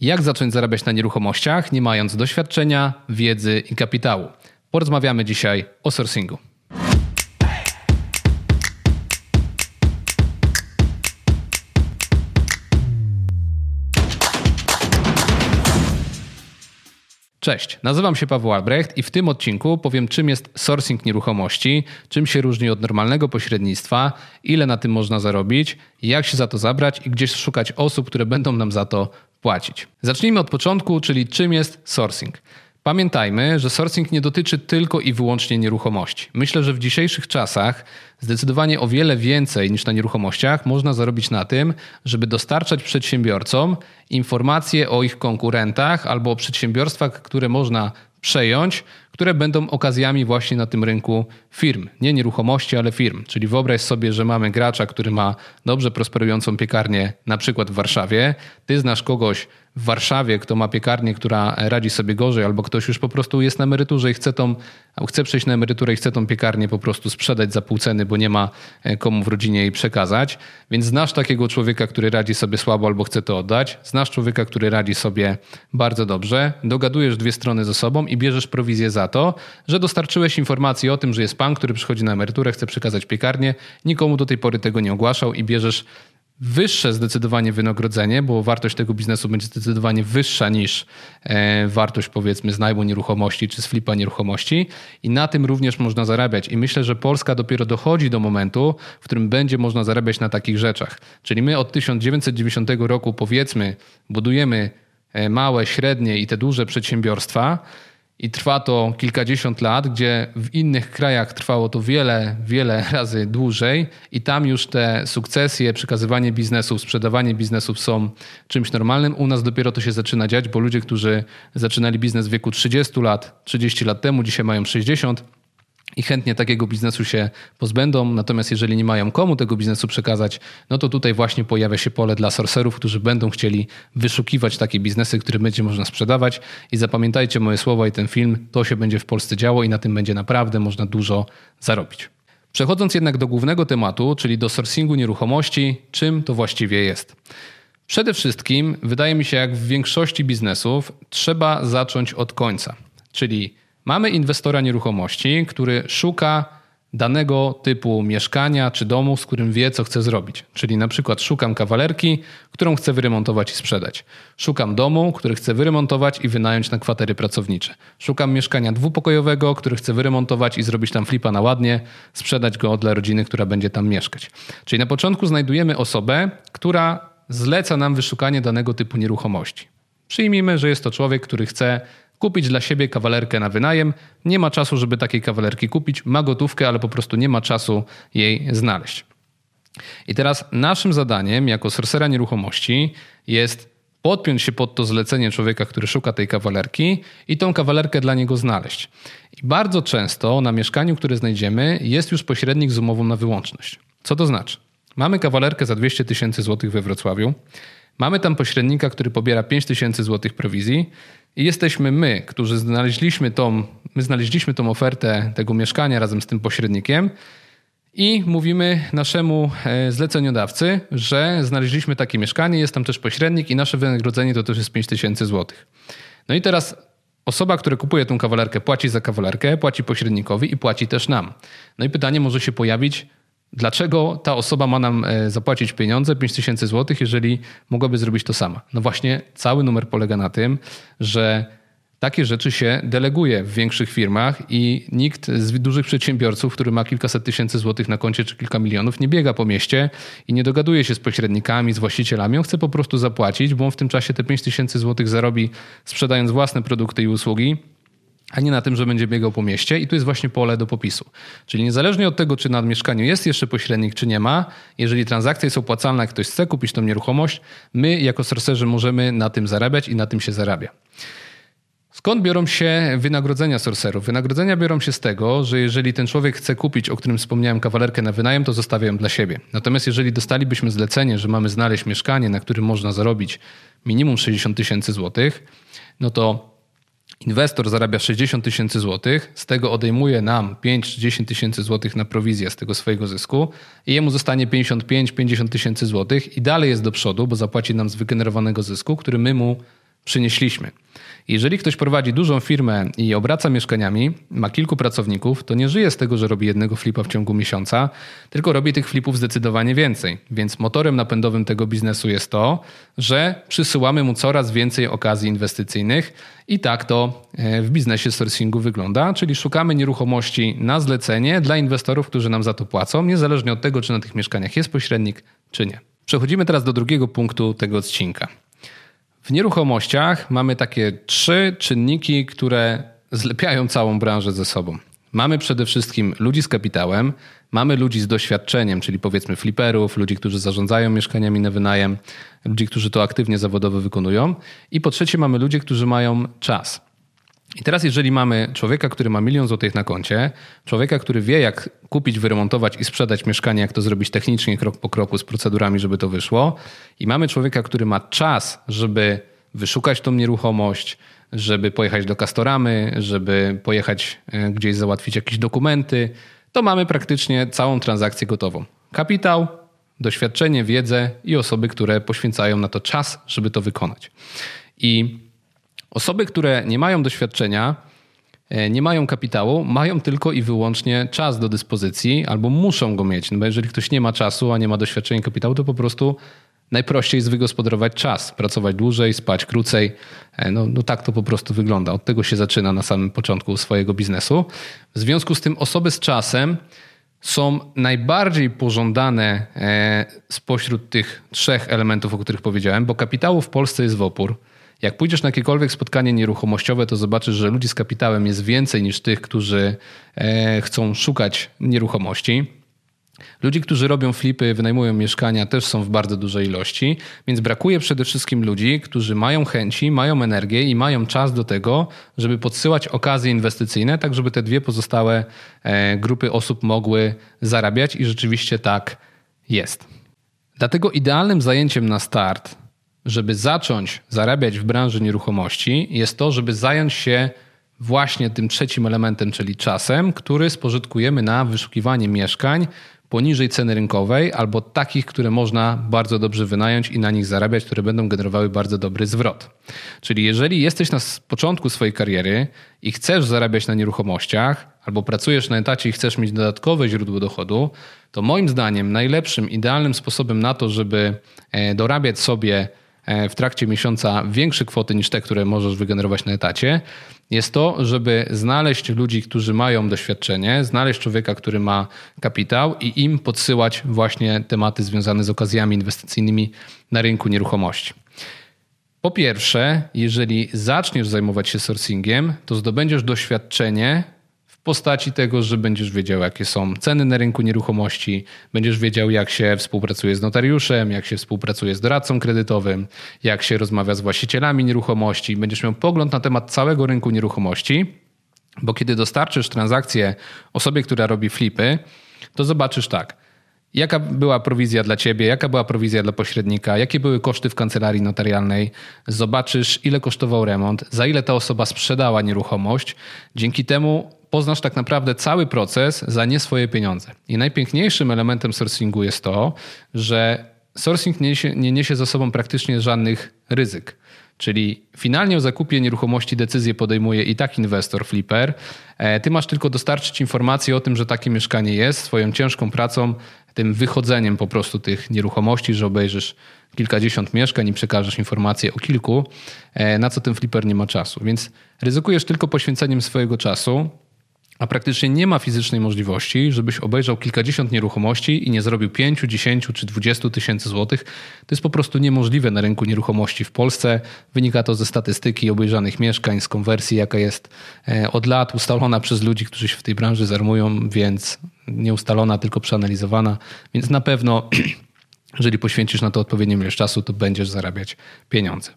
Jak zacząć zarabiać na nieruchomościach, nie mając doświadczenia, wiedzy i kapitału? Porozmawiamy dzisiaj o sourcingu. Cześć, nazywam się Paweł Albrecht i w tym odcinku powiem, czym jest sourcing nieruchomości, czym się różni od normalnego pośrednictwa, ile na tym można zarobić, jak się za to zabrać i gdzieś szukać osób, które będą nam za to płacić. Zacznijmy od początku, czyli czym jest sourcing. Pamiętajmy, że sourcing nie dotyczy tylko i wyłącznie nieruchomości. Myślę, że w dzisiejszych czasach zdecydowanie o wiele więcej niż na nieruchomościach można zarobić na tym, żeby dostarczać przedsiębiorcom informacje o ich konkurentach albo o przedsiębiorstwach, które można przejąć, które będą okazjami właśnie na tym rynku firm. Nie nieruchomości, ale firm. Czyli wyobraź sobie, że mamy gracza, który ma dobrze prosperującą piekarnię, na przykład w Warszawie. Ty znasz kogoś w Warszawie, kto ma piekarnię, która radzi sobie gorzej, albo ktoś już po prostu jest na emeryturze i chce, tą, chce przejść na emeryturę i chce tą piekarnię po prostu sprzedać za pół ceny, bo nie ma e, komu w rodzinie jej przekazać. Więc znasz takiego człowieka, który radzi sobie słabo albo chce to oddać. Znasz człowieka, który radzi sobie bardzo dobrze. Dogadujesz dwie strony ze sobą i bierzesz prowizję za to, że dostarczyłeś informacji o tym, że jest pan, który przychodzi na emeryturę, chce przekazać piekarnię. Nikomu do tej pory tego nie ogłaszał i bierzesz wyższe zdecydowanie wynagrodzenie, bo wartość tego biznesu będzie zdecydowanie wyższa niż e, wartość powiedzmy z najmu nieruchomości czy z flipa nieruchomości i na tym również można zarabiać. I myślę, że Polska dopiero dochodzi do momentu, w którym będzie można zarabiać na takich rzeczach. Czyli my od 1990 roku powiedzmy budujemy e, małe, średnie i te duże przedsiębiorstwa, i trwa to kilkadziesiąt lat, gdzie w innych krajach trwało to wiele, wiele razy dłużej i tam już te sukcesje, przekazywanie biznesów, sprzedawanie biznesów są czymś normalnym. U nas dopiero to się zaczyna dziać, bo ludzie, którzy zaczynali biznes w wieku 30 lat, 30 lat temu, dzisiaj mają 60 i chętnie takiego biznesu się pozbędą. Natomiast jeżeli nie mają komu tego biznesu przekazać, no to tutaj właśnie pojawia się pole dla sorcerów, którzy będą chcieli wyszukiwać takie biznesy, które będzie można sprzedawać. I zapamiętajcie moje słowa i ten film, to się będzie w Polsce działo i na tym będzie naprawdę można dużo zarobić. Przechodząc jednak do głównego tematu, czyli do sourcingu nieruchomości, czym to właściwie jest? Przede wszystkim, wydaje mi się, jak w większości biznesów, trzeba zacząć od końca. Czyli Mamy inwestora nieruchomości, który szuka danego typu mieszkania czy domu, z którym wie, co chce zrobić. Czyli na przykład szukam kawalerki, którą chcę wyremontować i sprzedać. Szukam domu, który chcę wyremontować i wynająć na kwatery pracownicze. Szukam mieszkania dwupokojowego, który chcę wyremontować i zrobić tam flipa na ładnie, sprzedać go dla rodziny, która będzie tam mieszkać. Czyli na początku znajdujemy osobę, która zleca nam wyszukanie danego typu nieruchomości. Przyjmijmy, że jest to człowiek, który chce kupić dla siebie kawalerkę na wynajem. Nie ma czasu, żeby takiej kawalerki kupić. Ma gotówkę, ale po prostu nie ma czasu jej znaleźć. I teraz naszym zadaniem jako sorcera nieruchomości jest podpiąć się pod to zlecenie człowieka, który szuka tej kawalerki i tą kawalerkę dla niego znaleźć. I bardzo często na mieszkaniu, które znajdziemy, jest już pośrednik z umową na wyłączność. Co to znaczy? Mamy kawalerkę za 200 tysięcy złotych we Wrocławiu. Mamy tam pośrednika, który pobiera 5 tysięcy złotych prowizji i jesteśmy my, którzy znaleźliśmy tą, my znaleźliśmy tą ofertę tego mieszkania razem z tym pośrednikiem i mówimy naszemu e, zleceniodawcy, że znaleźliśmy takie mieszkanie, jest tam też pośrednik i nasze wynagrodzenie to też jest 5000 zł. No i teraz osoba, która kupuje tą kawalerkę, płaci za kawalerkę, płaci pośrednikowi i płaci też nam. No i pytanie może się pojawić, Dlaczego ta osoba ma nam e, zapłacić pieniądze, 5000 zł, jeżeli mogłaby zrobić to sama? No właśnie, cały numer polega na tym, że takie rzeczy się deleguje w większych firmach i nikt z dużych przedsiębiorców, który ma kilkaset tysięcy złotych na koncie czy kilka milionów, nie biega po mieście i nie dogaduje się z pośrednikami, z właścicielami. On chce po prostu zapłacić, bo on w tym czasie te 5 tysięcy złotych zarobi sprzedając własne produkty i usługi a nie na tym, że będzie biegał po mieście. I tu jest właśnie pole do popisu. Czyli niezależnie od tego, czy na mieszkaniu jest jeszcze pośrednik, czy nie ma, jeżeli transakcja jest opłacalna, ktoś chce kupić tą nieruchomość, my jako sorcerzy możemy na tym zarabiać i na tym się zarabia. Skąd biorą się wynagrodzenia sorcerów? Wynagrodzenia biorą się z tego, że jeżeli ten człowiek chce kupić, o którym wspomniałem, kawalerkę na wynajem, to zostawia ją dla siebie. Natomiast jeżeli dostalibyśmy zlecenie, że mamy znaleźć mieszkanie, na którym można zarobić minimum 60 tysięcy złotych, no to Inwestor zarabia 60 tysięcy złotych, z tego odejmuje nam 5 czy 10 tysięcy złotych na prowizję z tego swojego zysku i jemu zostanie 55-50 tysięcy złotych i dalej jest do przodu, bo zapłaci nam z wygenerowanego zysku, który my mu przynieśliśmy. Jeżeli ktoś prowadzi dużą firmę i obraca mieszkaniami, ma kilku pracowników, to nie żyje z tego, że robi jednego flipa w ciągu miesiąca, tylko robi tych flipów zdecydowanie więcej. Więc motorem napędowym tego biznesu jest to, że przysyłamy mu coraz więcej okazji inwestycyjnych i tak to e, w biznesie sourcingu wygląda, czyli szukamy nieruchomości na zlecenie dla inwestorów, którzy nam za to płacą, niezależnie od tego, czy na tych mieszkaniach jest pośrednik, czy nie. Przechodzimy teraz do drugiego punktu tego odcinka. W nieruchomościach mamy takie trzy czynniki, które zlepiają całą branżę ze sobą. Mamy przede wszystkim ludzi z kapitałem, mamy ludzi z doświadczeniem, czyli powiedzmy fliperów, ludzi, którzy zarządzają mieszkaniami na wynajem, ludzi, którzy to aktywnie zawodowo wykonują. I po trzecie mamy ludzi, którzy mają czas. I teraz, jeżeli mamy człowieka, który ma milion złotych na koncie, człowieka, który wie, jak kupić, wyremontować i sprzedać mieszkanie, jak to zrobić technicznie, krok po kroku, z procedurami, żeby to wyszło, i mamy człowieka, który ma czas, żeby wyszukać tą nieruchomość, żeby pojechać do Kastoramy, żeby pojechać e, gdzieś załatwić jakieś dokumenty, to mamy praktycznie całą transakcję gotową. Kapitał, doświadczenie, wiedzę i osoby, które poświęcają na to czas, żeby to wykonać. I Osoby, które nie mają doświadczenia, e, nie mają kapitału, mają tylko i wyłącznie czas do dyspozycji albo muszą go mieć. No bo jeżeli ktoś nie ma czasu, a nie ma doświadczenia kapitału, to po prostu najprościej jest wygospodarować czas, pracować dłużej, spać krócej. E, no, no tak to po prostu wygląda. Od tego się zaczyna na samym początku swojego biznesu. W związku z tym osoby z czasem są najbardziej pożądane e, spośród tych trzech elementów, o których powiedziałem, bo kapitału w Polsce jest w opór. Jak pójdziesz na jakiekolwiek spotkanie nieruchomościowe, to zobaczysz, że ludzi z kapitałem jest więcej niż tych, którzy e, chcą szukać nieruchomości. Ludzi, którzy robią flipy, wynajmują mieszkania, też są w bardzo dużej ilości, więc brakuje przede wszystkim ludzi, którzy mają chęci, mają energię i mają czas do tego, żeby podsyłać okazje inwestycyjne, tak żeby te dwie pozostałe e, grupy osób mogły zarabiać i rzeczywiście tak jest. Dlatego idealnym zajęciem na start żeby zacząć zarabiać w branży nieruchomości, jest to, żeby zająć się właśnie tym trzecim elementem, czyli czasem, który spożytkujemy na wyszukiwanie mieszkań poniżej ceny rynkowej albo takich, które można bardzo dobrze wynająć i na nich zarabiać, które będą generowały bardzo dobry zwrot. Czyli jeżeli jesteś na początku swojej kariery i chcesz zarabiać na nieruchomościach, albo pracujesz na etacie i chcesz mieć dodatkowe źródło dochodu, to moim zdaniem najlepszym, idealnym sposobem na to, żeby e, dorabiać sobie w trakcie miesiąca większe kwoty niż te, które możesz wygenerować na etacie, jest to, żeby znaleźć ludzi, którzy mają doświadczenie, znaleźć człowieka, który ma kapitał i im podsyłać właśnie tematy związane z okazjami inwestycyjnymi na rynku nieruchomości. Po pierwsze, jeżeli zaczniesz zajmować się sourcingiem, to zdobędziesz doświadczenie postaci tego, że będziesz wiedział, jakie są ceny na rynku nieruchomości, będziesz wiedział, jak się współpracuje z notariuszem, jak się współpracuje z doradcą kredytowym, jak się rozmawia z właścicielami nieruchomości, będziesz miał pogląd na temat całego rynku nieruchomości, bo kiedy dostarczysz transakcję osobie, która robi flipy, to zobaczysz tak. Jaka była prowizja dla ciebie, jaka była prowizja dla pośrednika, jakie były koszty w kancelarii notarialnej, zobaczysz, ile kosztował remont, za ile ta osoba sprzedała nieruchomość. Dzięki temu poznasz tak naprawdę cały proces za nie swoje pieniądze. I najpiękniejszym elementem sourcingu jest to, że sourcing nie niesie, nie niesie za sobą praktycznie żadnych ryzyk. Czyli finalnie o zakupie nieruchomości decyzję podejmuje i tak inwestor, flipper. E, ty masz tylko dostarczyć informację o tym, że takie mieszkanie jest, swoją ciężką pracą, tym wychodzeniem po prostu tych nieruchomości, że obejrzysz kilkadziesiąt mieszkań i przekażesz informację o kilku, e, na co ten flipper nie ma czasu. Więc ryzykujesz tylko poświęceniem swojego czasu, a praktycznie nie ma fizycznej możliwości, żebyś obejrzał kilkadziesiąt nieruchomości i nie zrobił 5, 10 czy 20 tysięcy złotych. To jest po prostu niemożliwe na rynku nieruchomości w Polsce. Wynika to ze statystyki obejrzanych mieszkań, z konwersji, jaka jest e, od lat ustalona przez ludzi, którzy się w tej branży zajmują, więc nie ustalona, tylko przeanalizowana. Więc na pewno, jeżeli poświęcisz na to odpowiednią ilość czasu, to będziesz zarabiać pieniądze.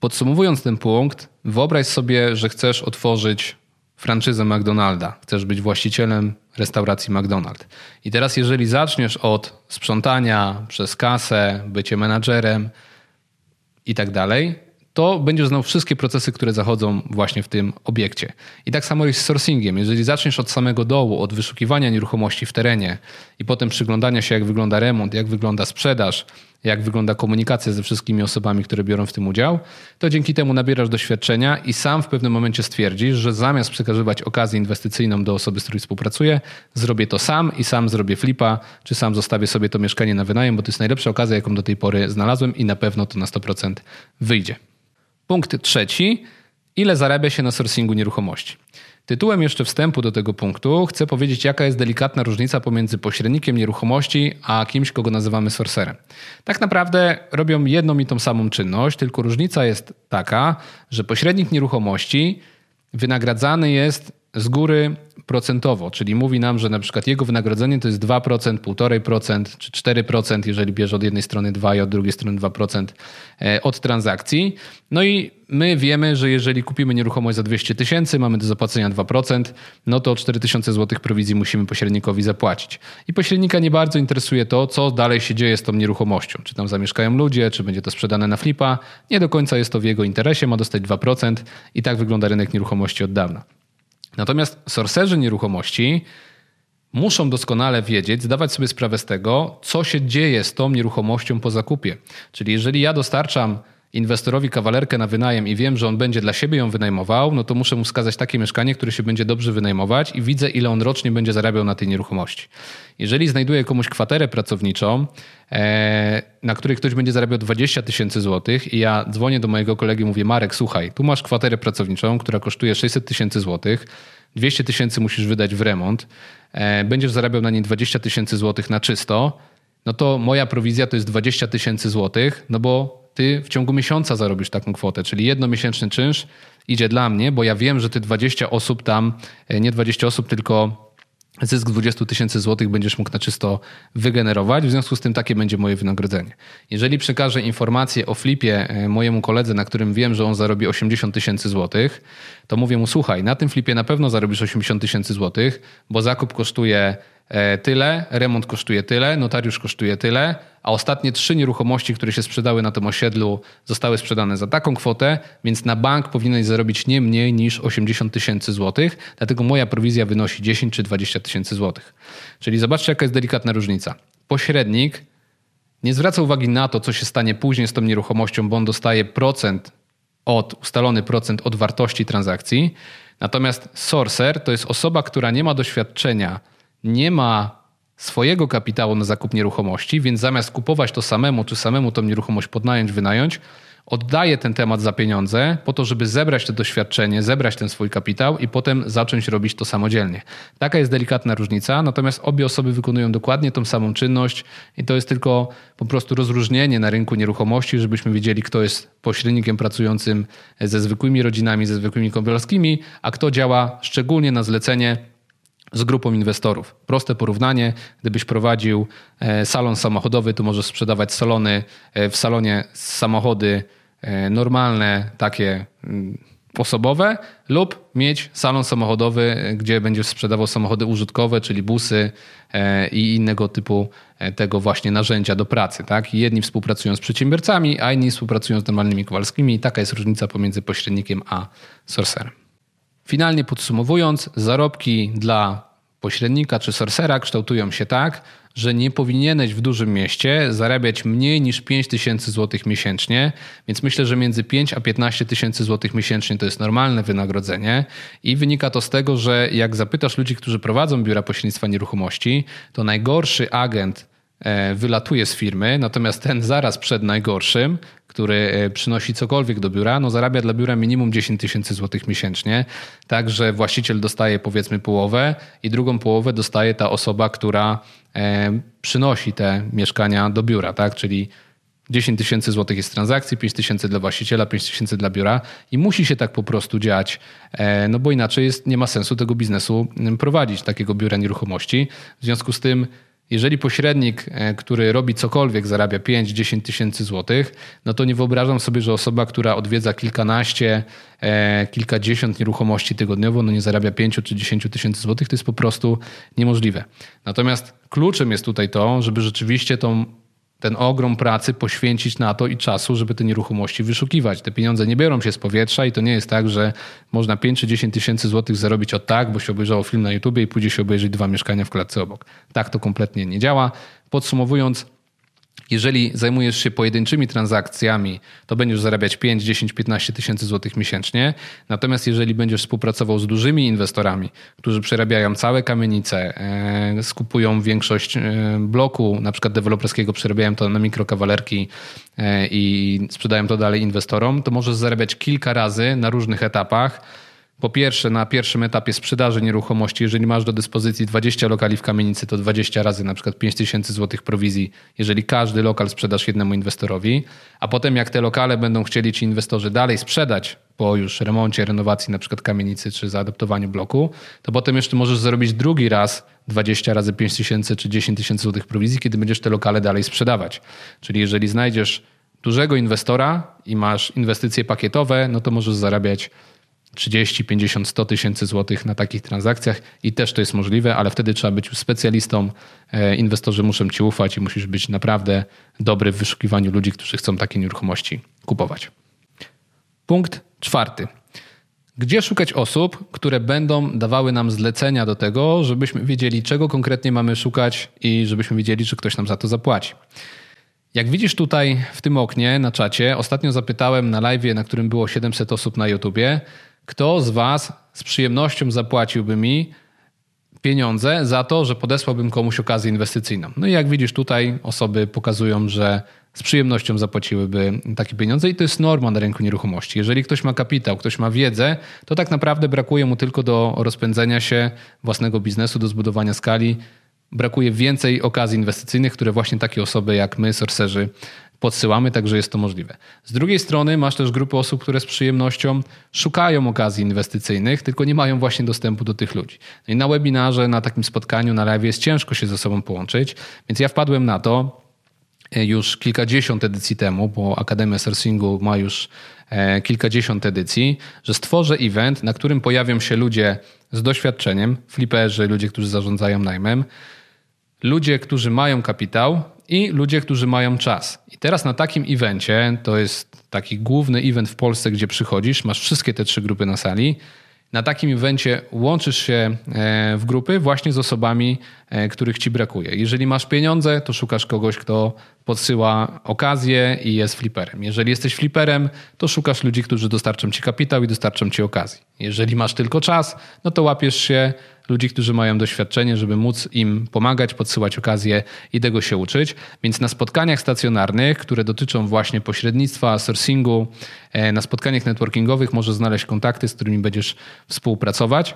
Podsumowując ten punkt, wyobraź sobie, że chcesz otworzyć franczyzę McDonalda, chcesz być właścicielem restauracji McDonald's. I teraz, jeżeli zaczniesz od sprzątania przez kasę, bycie menadżerem i tak dalej, to będziesz znał wszystkie procesy, które zachodzą właśnie w tym obiekcie. I tak samo jest z sourcingiem. Jeżeli zaczniesz od samego dołu, od wyszukiwania nieruchomości w terenie i potem przyglądania się, jak wygląda remont, jak wygląda sprzedaż, jak wygląda komunikacja ze wszystkimi osobami, które biorą w tym udział, to dzięki temu nabierasz doświadczenia i sam w pewnym momencie stwierdzisz, że zamiast przekazywać okazję inwestycyjną do osoby, z której współpracuję, zrobię to sam i sam zrobię flipa, czy sam zostawię sobie to mieszkanie na wynajem, bo to jest najlepsza okazja, jaką do tej pory znalazłem i na pewno to na 100% wyjdzie. Punkt trzeci. Ile zarabia się na sourcingu nieruchomości? Tytułem jeszcze wstępu do tego punktu chcę powiedzieć, jaka jest delikatna różnica pomiędzy pośrednikiem nieruchomości a kimś, kogo nazywamy sorcerem. Tak naprawdę robią jedną i tą samą czynność, tylko różnica jest taka, że pośrednik nieruchomości wynagradzany jest z góry procentowo, czyli mówi nam, że na przykład jego wynagrodzenie to jest 2%, 1,5% czy 4%, jeżeli bierze od jednej strony 2 i od drugiej strony 2% e, od transakcji. No i my wiemy, że jeżeli kupimy nieruchomość za 200 tysięcy, mamy do zapłacenia 2%, no to 4000 zł prowizji musimy pośrednikowi zapłacić. I pośrednika nie bardzo interesuje to, co dalej się dzieje z tą nieruchomością. Czy tam zamieszkają ludzie, czy będzie to sprzedane na flipa. Nie do końca jest to w jego interesie, ma dostać 2% i tak wygląda rynek nieruchomości od dawna. Natomiast sorcerzy nieruchomości muszą doskonale wiedzieć, zdawać sobie sprawę z tego, co się dzieje z tą nieruchomością po zakupie. Czyli jeżeli ja dostarczam inwestorowi kawalerkę na wynajem i wiem, że on będzie dla siebie ją wynajmował, no to muszę mu wskazać takie mieszkanie, które się będzie dobrze wynajmować i widzę, ile on rocznie będzie zarabiał na tej nieruchomości. Jeżeli znajduję komuś kwaterę pracowniczą, e, na której ktoś będzie zarabiał 20 tysięcy złotych i ja dzwonię do mojego kolegi mówię, Marek, słuchaj, tu masz kwaterę pracowniczą, która kosztuje 600 tysięcy złotych, 200 tysięcy musisz wydać w remont, e, będziesz zarabiał na niej 20 tysięcy złotych na czysto, no to moja prowizja to jest 20 tysięcy złotych, no bo ty w ciągu miesiąca zarobisz taką kwotę, czyli jednomiesięczny czynsz idzie dla mnie, bo ja wiem, że ty 20 osób tam, e, nie 20 osób, tylko zysk 20 tysięcy złotych będziesz mógł na czysto wygenerować. W związku z tym takie będzie moje wynagrodzenie. Jeżeli przekażę informację o flipie e, mojemu koledze, na którym wiem, że on zarobi 80 tysięcy złotych, to mówię mu, słuchaj, na tym flipie na pewno zarobisz 80 tysięcy złotych, bo zakup kosztuje tyle, remont kosztuje tyle, notariusz kosztuje tyle, a ostatnie trzy nieruchomości, które się sprzedały na tym osiedlu, zostały sprzedane za taką kwotę, więc na bank powinieneś zarobić nie mniej niż 80 tysięcy złotych, dlatego moja prowizja wynosi 10 czy 20 tysięcy złotych. Czyli zobaczcie, jaka jest delikatna różnica. Pośrednik nie zwraca uwagi na to, co się stanie później z tą nieruchomością, bo on dostaje procent od, ustalony procent od wartości transakcji. Natomiast sorcer to jest osoba, która nie ma doświadczenia nie ma swojego kapitału na zakup nieruchomości, więc zamiast kupować to samemu, czy samemu tą nieruchomość podnająć, wynająć, oddaje ten temat za pieniądze po to, żeby zebrać to doświadczenie, zebrać ten swój kapitał i potem zacząć robić to samodzielnie. Taka jest delikatna różnica, natomiast obie osoby wykonują dokładnie tą samą czynność i to jest tylko po prostu rozróżnienie na rynku nieruchomości, żebyśmy wiedzieli, kto jest pośrednikiem pracującym ze zwykłymi rodzinami, ze zwykłymi kąpielskimi, a kto działa szczególnie na zlecenie z grupą inwestorów. Proste porównanie, gdybyś prowadził e, salon samochodowy, to możesz sprzedawać salony e, w salonie samochody e, normalne, takie mm, osobowe, lub mieć salon samochodowy, gdzie będziesz sprzedawał samochody użytkowe, czyli busy i innego typu tego właśnie narzędzia do pracy. Tak? Jedni współpracują z przedsiębiorcami, a inni współpracują z normalnymi kowalskimi. Taka jest różnica pomiędzy pośrednikiem a sorcerem. Finalnie podsumowując, zarobki dla pośrednika czy sorcera kształtują się tak, że nie powinieneś w dużym mieście zarabiać mniej niż 5 tysięcy złotych miesięcznie, więc myślę, że między 5 a 15 tysięcy złotych miesięcznie to jest normalne wynagrodzenie. I wynika to z tego, że jak zapytasz ludzi, którzy prowadzą biura pośrednictwa nieruchomości, to najgorszy agent wylatuje z firmy, natomiast ten zaraz przed najgorszym, który e, przynosi cokolwiek do biura, no zarabia dla biura minimum 10 tysięcy złotych miesięcznie, także właściciel dostaje powiedzmy połowę i drugą połowę dostaje ta osoba, która e, przynosi te mieszkania do biura, tak? czyli 10 tysięcy złotych jest transakcji, 5 tysięcy dla właściciela, 5 tysięcy dla biura i musi się tak po prostu dziać, no bo inaczej jest, nie ma sensu tego biznesu prowadzić, takiego biura nieruchomości. W związku z tym jeżeli pośrednik, e, który robi cokolwiek, zarabia 5-10 tysięcy złotych, no to nie wyobrażam sobie, że osoba, która odwiedza kilkanaście, e, kilkadziesiąt nieruchomości tygodniowo, no nie zarabia 5 czy 10 tysięcy złotych. To jest po prostu niemożliwe. Natomiast kluczem jest tutaj to, żeby rzeczywiście tą ten ogrom pracy poświęcić na to i czasu, żeby te nieruchomości wyszukiwać. Te pieniądze nie biorą się z powietrza i to nie jest tak, że można 5 czy 10 tysięcy złotych zarobić od tak, bo się obejrzało film na YouTube i pójdzie się obejrzeć dwa mieszkania w klatce obok. Tak to kompletnie nie działa. Podsumowując, Jeżeli zajmujesz się pojedynczymi transakcjami, to będziesz zarabiać 5, 10, 15 tysięcy złotych miesięcznie. Natomiast jeżeli będziesz współpracował z dużymi inwestorami, którzy przerabiają całe kamienice, e, skupują większość e, bloku, na przykład deweloperskiego, przerabiają to na mikrokawalerki e, i sprzedają to dalej inwestorom, to możesz zarabiać kilka razy na różnych etapach po pierwsze, na pierwszym etapie sprzedaży nieruchomości, jeżeli masz do dyspozycji 20 lokali w kamienicy, to 20 razy na przykład 5 tysięcy złotych prowizji, jeżeli każdy lokal sprzedasz jednemu inwestorowi, a potem jak te lokale będą chcieli ci inwestorzy dalej sprzedać po już remoncie, renowacji na przykład kamienicy czy zaadaptowaniu bloku, to potem jeszcze możesz zarobić drugi raz 20 razy 5 tysięcy czy 10 tysięcy złotych prowizji, kiedy będziesz te lokale dalej sprzedawać. Czyli jeżeli znajdziesz dużego inwestora i masz inwestycje pakietowe, no to możesz zarabiać 30, 50, 100 tysięcy złotych na takich transakcjach i też to jest możliwe, ale wtedy trzeba być specjalistą. E, inwestorzy muszą ci ufać i musisz być naprawdę dobry w wyszukiwaniu ludzi, którzy chcą takie nieruchomości kupować. Punkt czwarty. Gdzie szukać osób, które będą dawały nam zlecenia do tego, żebyśmy wiedzieli, czego konkretnie mamy szukać i żebyśmy wiedzieli, czy ktoś nam za to zapłaci. Jak widzisz tutaj w tym oknie na czacie, ostatnio zapytałem na live, na którym było 700 osób na YouTubie, kto z Was z przyjemnością zapłaciłby mi pieniądze za to, że podesłałbym komuś okazję inwestycyjną? No i jak widzisz tutaj, osoby pokazują, że z przyjemnością zapłaciłyby takie pieniądze i to jest norma na rynku nieruchomości. Jeżeli ktoś ma kapitał, ktoś ma wiedzę, to tak naprawdę brakuje mu tylko do rozpędzenia się własnego biznesu, do zbudowania skali. Brakuje więcej okazji inwestycyjnych, które właśnie takie osoby jak my, sorcerzy, podsyłamy, także jest to możliwe. Z drugiej strony masz też grupę osób, które z przyjemnością szukają okazji inwestycyjnych, tylko nie mają właśnie dostępu do tych ludzi. No i na webinarze, na takim spotkaniu, na live jest ciężko się ze sobą połączyć, więc ja wpadłem na to e, już kilkadziesiąt edycji temu, bo Akademia Sourcingu ma już e, kilkadziesiąt edycji, że stworzę event, na którym pojawią się ludzie z doświadczeniem, fliperzy, ludzie, którzy zarządzają najmem, ludzie, którzy mają kapitał i ludzie, którzy mają czas. I teraz na takim evencie, to jest taki główny event w Polsce, gdzie przychodzisz, masz wszystkie te trzy grupy na sali. Na takim evencie łączysz się e, w grupy właśnie z osobami, których ci brakuje. Jeżeli masz pieniądze, to szukasz kogoś, kto podsyła okazję i jest fliperem. Jeżeli jesteś fliperem, to szukasz ludzi, którzy dostarczą ci kapitał i dostarczą ci okazji. Jeżeli masz tylko czas, no to łapiesz się ludzi, którzy mają doświadczenie, żeby móc im pomagać, podsyłać okazje i tego się uczyć. Więc na spotkaniach stacjonarnych, które dotyczą właśnie pośrednictwa, sourcingu, e, na spotkaniach networkingowych możesz znaleźć kontakty, z którymi będziesz współpracować.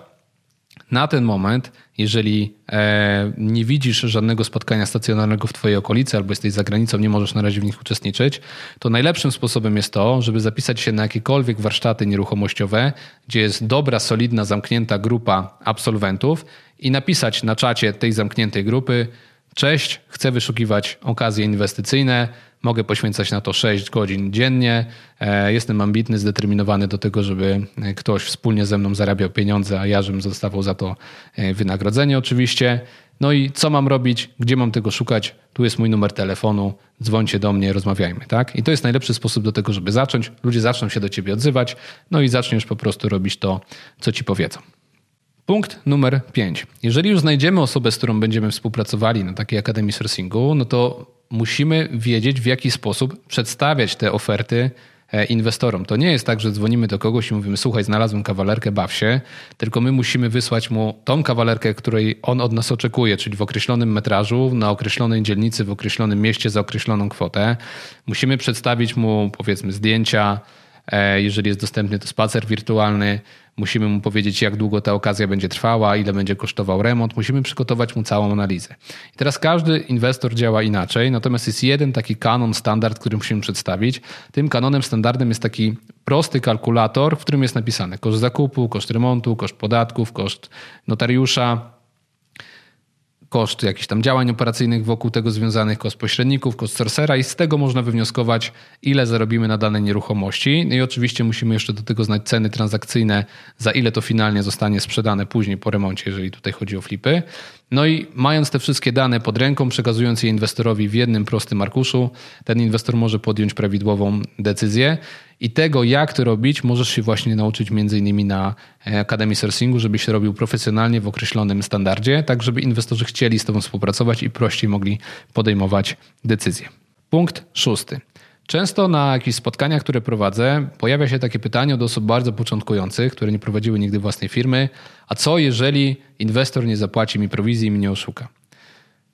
Na ten moment, jeżeli e, nie widzisz żadnego spotkania stacjonarnego w Twojej okolicy albo jesteś za granicą, nie możesz na razie w nich uczestniczyć, to najlepszym sposobem jest to, żeby zapisać się na jakiekolwiek warsztaty nieruchomościowe, gdzie jest dobra, solidna, zamknięta grupa absolwentów i napisać na czacie tej zamkniętej grupy: Cześć, chcę wyszukiwać okazje inwestycyjne Mogę poświęcać na to 6 godzin dziennie. E, jestem ambitny, zdeterminowany do tego, żeby ktoś wspólnie ze mną zarabiał pieniądze, a ja żebym dostawał za to e, wynagrodzenie oczywiście. No i co mam robić? Gdzie mam tego szukać? Tu jest mój numer telefonu, dzwońcie do mnie, rozmawiajmy, tak? I to jest najlepszy sposób do tego, żeby zacząć. Ludzie zaczną się do ciebie odzywać, no i zaczniesz po prostu robić to, co ci powiedzą. Punkt numer 5. Jeżeli już znajdziemy osobę, z którą będziemy współpracowali na takiej Akademii Sourcingu, no to musimy wiedzieć, w jaki sposób przedstawiać te oferty e, inwestorom. To nie jest tak, że dzwonimy do kogoś i mówimy: Słuchaj, znalazłem kawalerkę, baw się, tylko my musimy wysłać mu tą kawalerkę, której on od nas oczekuje, czyli w określonym metrażu, na określonej dzielnicy, w określonym mieście za określoną kwotę. Musimy przedstawić mu, powiedzmy, zdjęcia. E, jeżeli jest dostępny, to spacer wirtualny. Musimy mu powiedzieć, jak długo ta okazja będzie trwała, ile będzie kosztował remont. Musimy przygotować mu całą analizę. I teraz każdy inwestor działa inaczej, natomiast jest jeden taki kanon, standard, który musimy przedstawić. Tym kanonem standardem jest taki prosty kalkulator, w którym jest napisane koszt zakupu, koszt remontu, koszt podatków, koszt notariusza, koszt jakichś tam działań operacyjnych wokół tego związanych, koszt pośredników, koszt sorcera i z tego można wywnioskować, ile zarobimy na danej nieruchomości. No i oczywiście musimy jeszcze do tego znać ceny transakcyjne, za ile to finalnie zostanie sprzedane później po remoncie, jeżeli tutaj chodzi o flipy. No i mając te wszystkie dane pod ręką, przekazując je inwestorowi w jednym prostym arkuszu, ten inwestor może podjąć prawidłową decyzję. I tego, jak to robić, możesz się właśnie nauczyć między innymi na e, Akademii Sourcingu, żebyś robił profesjonalnie w określonym standardzie, tak żeby inwestorzy chcieli z Tobą współpracować i prościej mogli podejmować decyzje. Punkt szósty. Często na jakichś spotkaniach, które prowadzę, pojawia się takie pytanie od osób bardzo początkujących, które nie prowadziły nigdy własnej firmy: a co jeżeli inwestor nie zapłaci mi prowizji i mnie oszuka?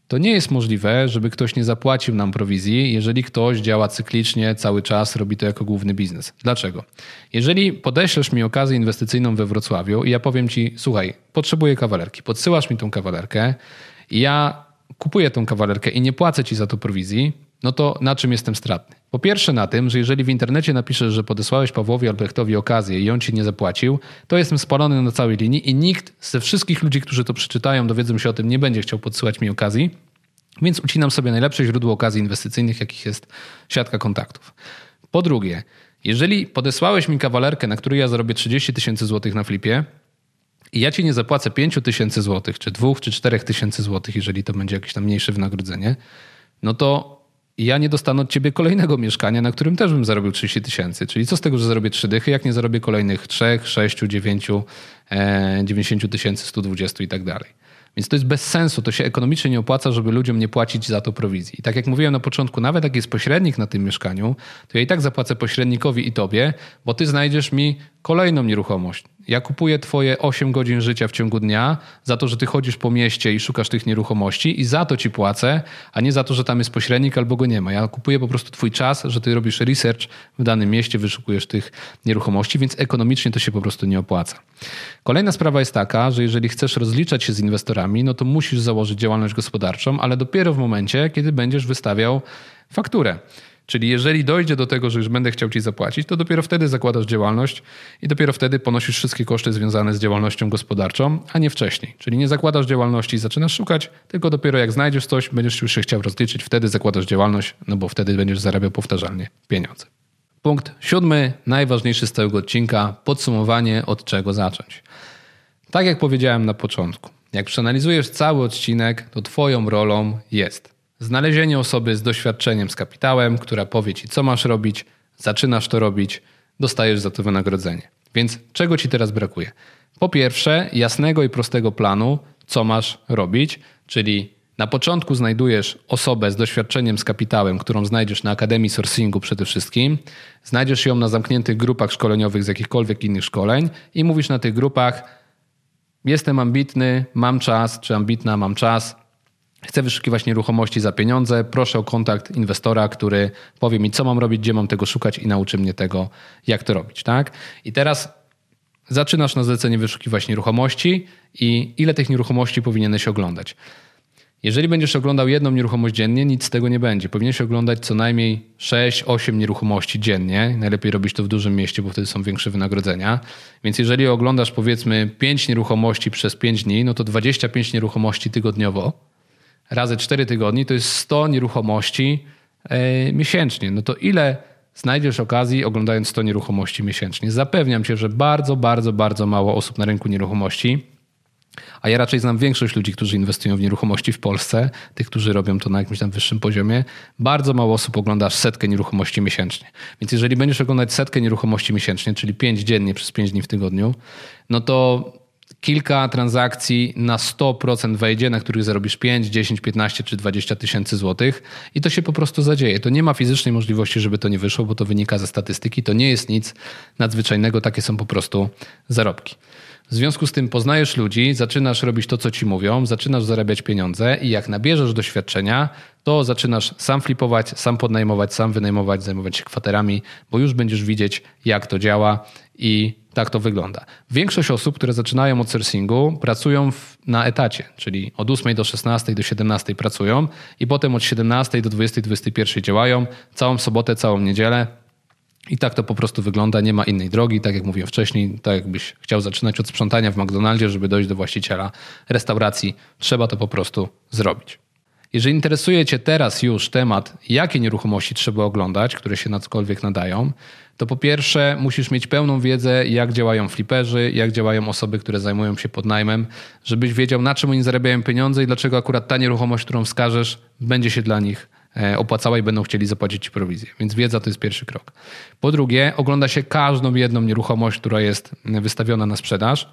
To nie jest możliwe, żeby ktoś nie zapłacił nam prowizji, jeżeli ktoś działa cyklicznie cały czas, robi to jako główny biznes. Dlaczego? Jeżeli podeślesz mi okazję inwestycyjną we Wrocławiu i ja powiem ci, słuchaj, potrzebuję kawalerki, podsyłasz mi tą kawalerkę ja kupuję tą kawalerkę i nie płacę ci za to prowizji, no to na czym jestem stratny? Po pierwsze na tym, że jeżeli w internecie napiszesz, że podesłałeś Pawłowi Albrechtowi okazję i on ci nie zapłacił, to jestem spalony na całej linii i nikt ze wszystkich ludzi, którzy to przeczytają, dowiedzą się o tym, nie będzie chciał podsyłać mi okazji, więc ucinam sobie najlepsze źródło okazji inwestycyjnych, jakich jest siatka kontaktów. Po drugie, jeżeli podesłałeś mi kawalerkę, na której ja zarobię 30 tysięcy złotych na flipie, i ja ci nie zapłacę 5 tysięcy złotych, czy 2, czy 4 tysięcy złotych, jeżeli to będzie jakieś tam mniejsze wynagrodzenie, no to ja nie dostanę od ciebie kolejnego mieszkania, na którym też bym zarobił 30 tysięcy. Czyli co z tego, że zarobię 3 dychy, jak nie zarobię kolejnych 3, 6, 9, 90 tysięcy, 120 i tak dalej. Więc to jest bez sensu, to się ekonomicznie nie opłaca, żeby ludziom nie płacić za to prowizji. I tak jak mówiłem na początku, nawet jak jest pośrednik na tym mieszkaniu, to ja i tak zapłacę pośrednikowi i tobie, bo ty znajdziesz mi kolejną nieruchomość. Ja kupuję twoje 8 godzin życia w ciągu dnia za to, że ty chodzisz po mieście i szukasz tych nieruchomości i za to ci płacę, a nie za to, że tam jest pośrednik albo go nie ma. Ja kupuję po prostu twój czas, że ty robisz research w danym mieście, wyszukujesz tych nieruchomości, więc ekonomicznie to się po prostu nie opłaca. Kolejna sprawa jest taka, że jeżeli chcesz rozliczać się z inwestorami, no to musisz założyć działalność gospodarczą, ale dopiero w momencie, kiedy będziesz wystawiał fakturę. Czyli jeżeli dojdzie do tego, że już będę chciał ci zapłacić, to dopiero wtedy zakładasz działalność i dopiero wtedy ponosisz wszystkie koszty związane z działalnością gospodarczą, a nie wcześniej. Czyli nie zakładasz działalności i zaczynasz szukać, tylko dopiero jak znajdziesz coś, będziesz już się chciał rozliczyć, wtedy zakładasz działalność, no bo wtedy będziesz zarabiał powtarzalnie pieniądze. Punkt siódmy, najważniejszy z całego odcinka, podsumowanie od czego zacząć. Tak jak powiedziałem na początku, jak przeanalizujesz cały odcinek, to Twoją rolą jest Znalezienie osoby z doświadczeniem, z kapitałem, która powie ci, co masz robić, zaczynasz to robić, dostajesz za to wynagrodzenie. Więc czego ci teraz brakuje? Po pierwsze, jasnego i prostego planu, co masz robić, czyli na początku znajdujesz osobę z doświadczeniem, z kapitałem, którą znajdziesz na Akademii Sourcingu przede wszystkim. Znajdziesz ją na zamkniętych grupach szkoleniowych z jakichkolwiek innych szkoleń i mówisz na tych grupach: Jestem ambitny, mam czas, czy ambitna, mam czas, Chcę wyszukiwać nieruchomości za pieniądze. Proszę o kontakt inwestora, który powie mi, co mam robić, gdzie mam tego szukać i nauczy mnie tego, jak to robić. Tak? I teraz zaczynasz na zlecenie wyszukiwać nieruchomości i ile tych nieruchomości powinieneś oglądać. Jeżeli będziesz oglądał jedną nieruchomość dziennie, nic z tego nie będzie. Powinieneś oglądać co najmniej 6-8 nieruchomości dziennie. Najlepiej robić to w dużym mieście, bo wtedy są większe wynagrodzenia. Więc jeżeli oglądasz powiedzmy 5 nieruchomości przez 5 dni, no to 25 nieruchomości tygodniowo razy 4 tygodnie to jest 100 nieruchomości e, miesięcznie. No to ile znajdziesz okazji oglądając 100 nieruchomości miesięcznie? Zapewniam cię, że bardzo, bardzo, bardzo mało osób na rynku nieruchomości a ja raczej znam większość ludzi, którzy inwestują w nieruchomości w Polsce, tych, którzy robią to na jakimś tam wyższym poziomie. Bardzo mało osób ogląda setkę nieruchomości miesięcznie. Więc jeżeli będziesz oglądać setkę nieruchomości miesięcznie, czyli pięć dziennie przez pięć dni w tygodniu, no to kilka transakcji na 100% wejdzie, na których zarobisz 5, 10, 15 czy 20 tysięcy złotych i to się po prostu zadzieje. To nie ma fizycznej możliwości, żeby to nie wyszło, bo to wynika ze statystyki. To nie jest nic nadzwyczajnego, takie są po prostu zarobki. W związku z tym poznajesz ludzi, zaczynasz robić to, co ci mówią, zaczynasz zarabiać pieniądze i jak nabierzesz doświadczenia, to zaczynasz sam flipować, sam podnajmować, sam wynajmować, zajmować się kwaterami, bo już będziesz widzieć, jak to działa i tak to wygląda. Większość osób, które zaczynają od sourcingu, pracują w, na etacie, czyli od 8 do 16 do 17 pracują i potem od 17 do 20, 21 działają, całą sobotę, całą niedzielę. I tak to po prostu wygląda, nie ma innej drogi. Tak jak mówiłem wcześniej, tak jakbyś chciał zaczynać od sprzątania w McDonaldzie, żeby dojść do właściciela restauracji, trzeba to po prostu zrobić. Jeżeli interesuje Cię teraz już temat, jakie nieruchomości trzeba oglądać, które się na cokolwiek nadają, to po pierwsze musisz mieć pełną wiedzę, jak działają fliperzy, jak działają osoby, które zajmują się podnajmem, żebyś wiedział, na czym oni zarabiają pieniądze i dlaczego akurat ta nieruchomość, którą wskażesz, będzie się dla nich e, opłacała i będą chcieli zapłacić ci prowizję. Więc wiedza to jest pierwszy krok. Po drugie, ogląda się każdą jedną nieruchomość, która jest wystawiona na sprzedaż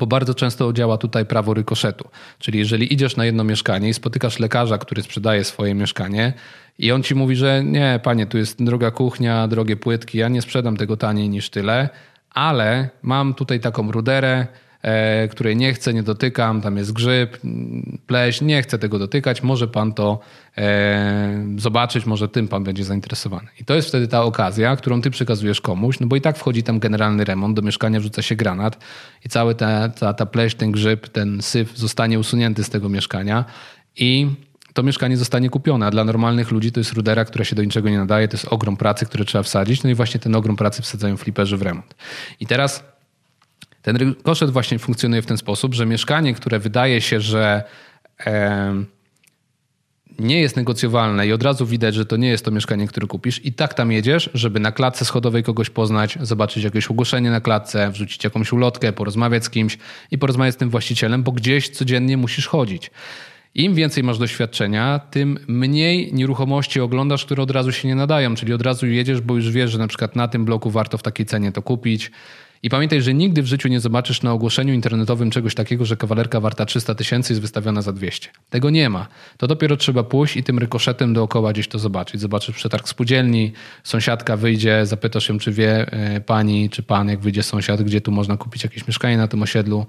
bo bardzo często działa tutaj prawo rykoszetu. Czyli jeżeli idziesz na jedno mieszkanie i spotykasz lekarza, który sprzedaje swoje mieszkanie i on ci mówi, że nie, panie, tu jest droga kuchnia, drogie płytki, ja nie sprzedam tego taniej niż tyle, ale mam tutaj taką ruderę, której nie chcę, nie dotykam, tam jest grzyb, pleś, nie chcę tego dotykać, może pan to e, zobaczyć, może tym pan będzie zainteresowany. I to jest wtedy ta okazja, którą ty przekazujesz komuś, no bo i tak wchodzi tam generalny remont, do mieszkania wrzuca się granat i cały ta, ta, ta pleś, ten grzyb, ten syf zostanie usunięty z tego mieszkania i to mieszkanie zostanie kupione, a dla normalnych ludzi to jest rudera, która się do niczego nie nadaje, to jest ogrom pracy, które trzeba wsadzić, no i właśnie ten ogrom pracy wsadzają fliperzy w remont. I teraz ten koszt właśnie funkcjonuje w ten sposób, że mieszkanie, które wydaje się, że nie jest negocjowalne i od razu widać, że to nie jest to mieszkanie, które kupisz i tak tam jedziesz, żeby na klatce schodowej kogoś poznać, zobaczyć jakieś ogłoszenie na klatce, wrzucić jakąś ulotkę, porozmawiać z kimś i porozmawiać z tym właścicielem, bo gdzieś codziennie musisz chodzić. Im więcej masz doświadczenia, tym mniej nieruchomości oglądasz, które od razu się nie nadają, czyli od razu jedziesz, bo już wiesz, że na przykład na tym bloku warto w takiej cenie to kupić. I pamiętaj, że nigdy w życiu nie zobaczysz na ogłoszeniu internetowym czegoś takiego, że kawalerka warta 300 tysięcy jest wystawiona za 200. Tego nie ma. To dopiero trzeba pójść i tym rykoszetem dookoła gdzieś to zobaczyć. Zobaczysz przetarg spółdzielni, sąsiadka wyjdzie, zapytasz ją, czy wie e, pani, czy pan, jak wyjdzie sąsiad, gdzie tu można kupić jakieś mieszkanie na tym osiedlu.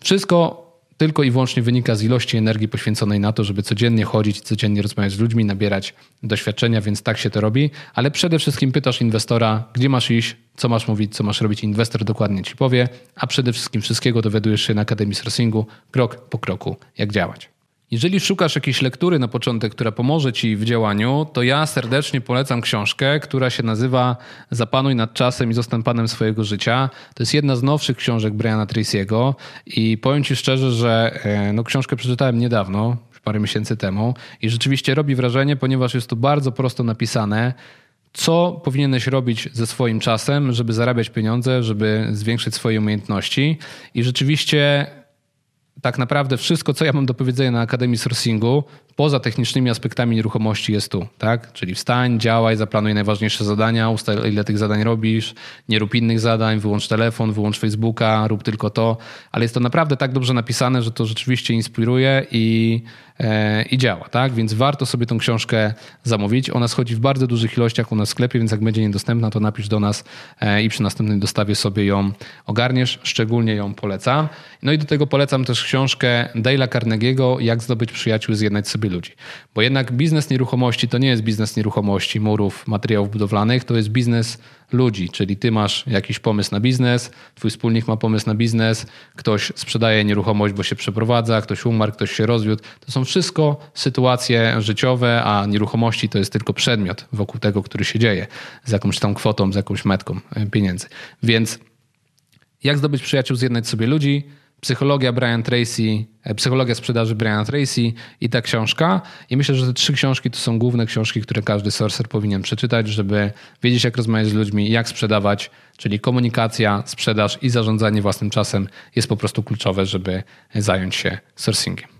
Wszystko tylko i wyłącznie wynika z ilości energii poświęconej na to, żeby codziennie chodzić, codziennie rozmawiać z ludźmi, nabierać doświadczenia, więc tak się to robi. Ale przede wszystkim pytasz inwestora, gdzie masz iść, co masz mówić, co masz robić. Inwestor dokładnie ci powie, a przede wszystkim wszystkiego dowiadujesz się na Akademii Sourcingu krok po kroku, jak działać. Jeżeli szukasz jakiejś lektury na początek, która pomoże ci w działaniu, to ja serdecznie polecam książkę, która się nazywa Zapanuj nad czasem i zostań panem swojego życia. To jest jedna z nowszych książek Briana Tracy'ego i powiem ci szczerze, że e, no, książkę przeczytałem niedawno, parę miesięcy temu i rzeczywiście robi wrażenie, ponieważ jest to bardzo prosto napisane co powinieneś robić ze swoim czasem, żeby zarabiać pieniądze, żeby zwiększyć swoje umiejętności. I rzeczywiście tak naprawdę wszystko, co ja mam do powiedzenia na Akademii Sourcingu, poza technicznymi aspektami nieruchomości jest tu, tak? Czyli wstań, działaj, zaplanuj najważniejsze zadania, ustal ile tych zadań robisz, nie rób innych zadań, wyłącz telefon, wyłącz Facebooka, rób tylko to, ale jest to naprawdę tak dobrze napisane, że to rzeczywiście inspiruje i, e, i działa, tak? Więc warto sobie tą książkę zamówić. Ona schodzi w bardzo dużych ilościach u nas w sklepie, więc jak będzie niedostępna, to napisz do nas e, i przy następnej dostawie sobie ją ogarniesz. Szczególnie ją polecam. No i do tego polecam też książkę Dale'a Carnegie'ego Jak zdobyć przyjaciół, zjednać sobie ludzi. Bo jednak biznes nieruchomości to nie jest biznes nieruchomości, murów, materiałów budowlanych, to jest biznes ludzi, czyli ty masz jakiś pomysł na biznes, twój wspólnik ma pomysł na biznes, ktoś sprzedaje nieruchomość, bo się przeprowadza, ktoś umarł, ktoś się rozwiódł. To są wszystko sytuacje życiowe, a nieruchomości to jest tylko przedmiot wokół tego, który się dzieje z jakąś tam kwotą, z jakąś metką e, pieniędzy. Więc jak zdobyć przyjaciół, zjednać sobie ludzi? Psychologia Brian Tracy, e, Psychologia sprzedaży Brian Tracy i ta książka. I myślę, że te trzy książki to są główne książki, które każdy sorcer powinien przeczytać, żeby wiedzieć, jak rozmawiać z ludźmi, jak sprzedawać, czyli komunikacja, sprzedaż i zarządzanie własnym czasem jest po prostu kluczowe, żeby zająć się sourcingiem.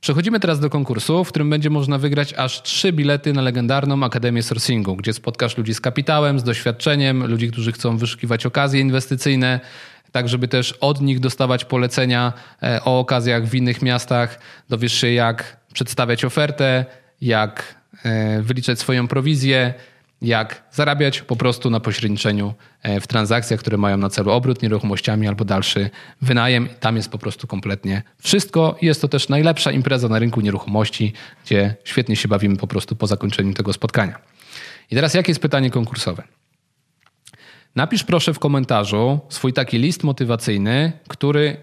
Przechodzimy teraz do konkursu, w którym będzie można wygrać aż trzy bilety na legendarną Akademię Sourcingu, gdzie spotkasz ludzi z kapitałem, z doświadczeniem, ludzi, którzy chcą wyszukiwać okazje inwestycyjne, tak żeby też od nich dostawać polecenia e, o okazjach w innych miastach. Dowiesz się, jak przedstawiać ofertę, jak e, wyliczać swoją prowizję, jak zarabiać po prostu na pośredniczeniu e, w transakcjach, które mają na celu obrót nieruchomościami albo dalszy wynajem. Tam jest po prostu kompletnie wszystko. Jest to też najlepsza impreza na rynku nieruchomości, gdzie świetnie się bawimy po prostu po zakończeniu tego spotkania. I teraz jakie jest pytanie konkursowe? Napisz proszę w komentarzu swój taki list motywacyjny, który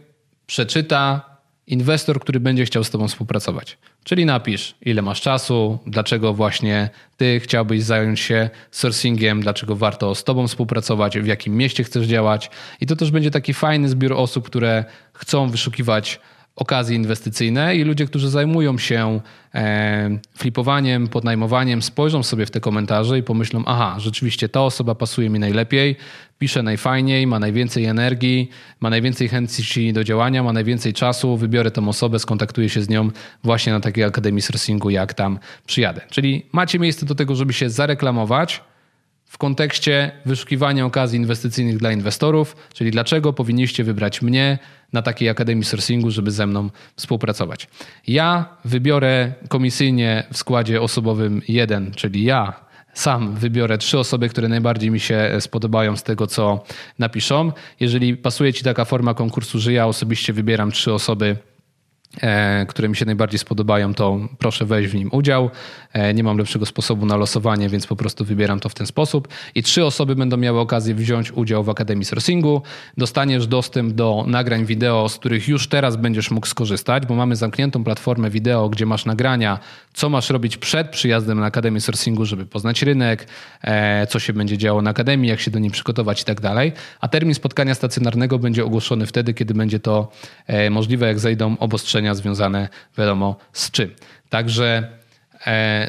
przeczyta inwestor, który będzie chciał z Tobą współpracować. Czyli napisz, ile masz czasu, dlaczego właśnie Ty chciałbyś zająć się sourcingiem, dlaczego warto z Tobą współpracować, w jakim mieście chcesz działać. I to też będzie taki fajny zbiór osób, które chcą wyszukiwać okazje inwestycyjne i ludzie, którzy zajmują się e, flipowaniem, podnajmowaniem, spojrzą sobie w te komentarze i pomyślą, aha, rzeczywiście ta osoba pasuje mi najlepiej, pisze najfajniej, ma najwięcej energii, ma najwięcej chęci do działania, ma najwięcej czasu, wybiorę tą osobę, skontaktuję się z nią właśnie na takiej Akademii Sourcingu, jak tam przyjadę. Czyli macie miejsce do tego, żeby się zareklamować, w kontekście wyszukiwania okazji inwestycyjnych dla inwestorów, czyli dlaczego powinniście wybrać mnie na takiej Akademii Sourcingu, żeby ze mną współpracować. Ja wybiorę komisyjnie w składzie osobowym jeden, czyli ja sam wybiorę trzy osoby, które najbardziej mi się spodobają z tego, co napiszą. Jeżeli pasuje Ci taka forma konkursu, że ja osobiście wybieram trzy osoby, które mi się najbardziej spodobają, to proszę wejść w nim udział. E, nie mam lepszego sposobu na losowanie, więc po prostu wybieram to w ten sposób. I trzy osoby będą miały okazję wziąć udział w Akademii Sourcingu. Dostaniesz dostęp do nagrań wideo, z których już teraz będziesz mógł skorzystać, bo mamy zamkniętą platformę wideo, gdzie masz nagrania, co masz robić przed przyjazdem na Akademię Sourcingu, żeby poznać rynek, e, co się będzie działo na Akademii, jak się do niej przygotować i tak dalej. A termin spotkania stacjonarnego będzie ogłoszony wtedy, kiedy będzie to możliwe, jak zejdą obostrzenia związane wiadomo z czym. Także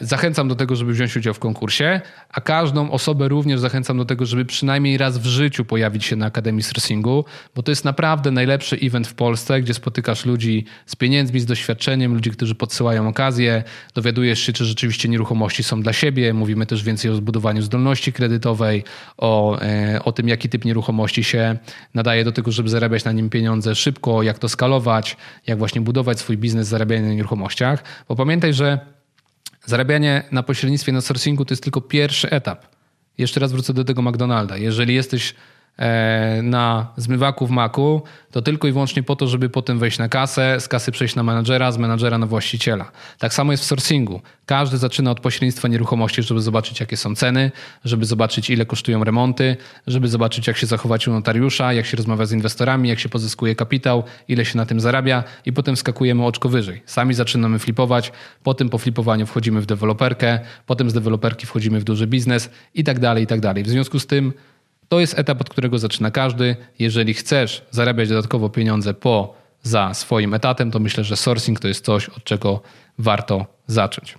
zachęcam do tego, żeby wziąć udział w konkursie, a każdą osobę również zachęcam do tego, żeby przynajmniej raz w życiu pojawić się na Akademii Stressingu, bo to jest naprawdę najlepszy event w Polsce, gdzie spotykasz ludzi z pieniędzmi, z doświadczeniem, ludzi, którzy podsyłają okazję, dowiadujesz się, czy rzeczywiście nieruchomości są dla siebie. Mówimy też więcej o zbudowaniu zdolności kredytowej, o, e, o tym, jaki typ nieruchomości się nadaje do tego, żeby zarabiać na nim pieniądze szybko, jak to skalować, jak właśnie budować swój biznes, zarabiania na nieruchomościach. Bo pamiętaj, że Zarabianie na pośrednictwie na sourcingu to jest tylko pierwszy etap. Jeszcze raz wrócę do tego McDonalda. Jeżeli jesteś na zmywaku w Macu, to tylko i wyłącznie po to, żeby potem wejść na kasę, z kasy przejść na menadżera, z menadżera na właściciela. Tak samo jest w sourcingu. Każdy zaczyna od pośrednictwa nieruchomości, żeby zobaczyć, jakie są ceny, żeby zobaczyć, ile kosztują remonty, żeby zobaczyć, jak się zachować u notariusza, jak się rozmawia z inwestorami, jak się pozyskuje kapitał, ile się na tym zarabia i potem skakujemy oczko wyżej. Sami zaczynamy flipować, potem po flipowaniu wchodzimy w deweloperkę, potem z deweloperki wchodzimy w duży biznes i tak dalej, i tak dalej. W związku z tym to jest etap, od którego zaczyna każdy. Jeżeli chcesz zarabiać dodatkowo pieniądze po za swoim etatem, to myślę, że sourcing to jest coś, od czego warto zacząć.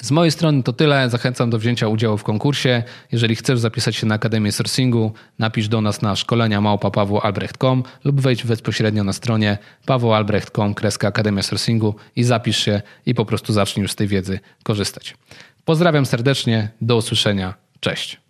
Z mojej strony to tyle. Zachęcam do wzięcia udziału w konkursie. Jeżeli chcesz zapisać się na Akademię Sourcingu, napisz do nas na szkolenia małpa.pawłoalbrecht.com lub wejdź bezpośrednio na stronie pawłoalbrecht.com Akademia Sourcingu i zapisz się i po prostu zacznij już z tej wiedzy korzystać. Pozdrawiam serdecznie. Do usłyszenia. Cześć.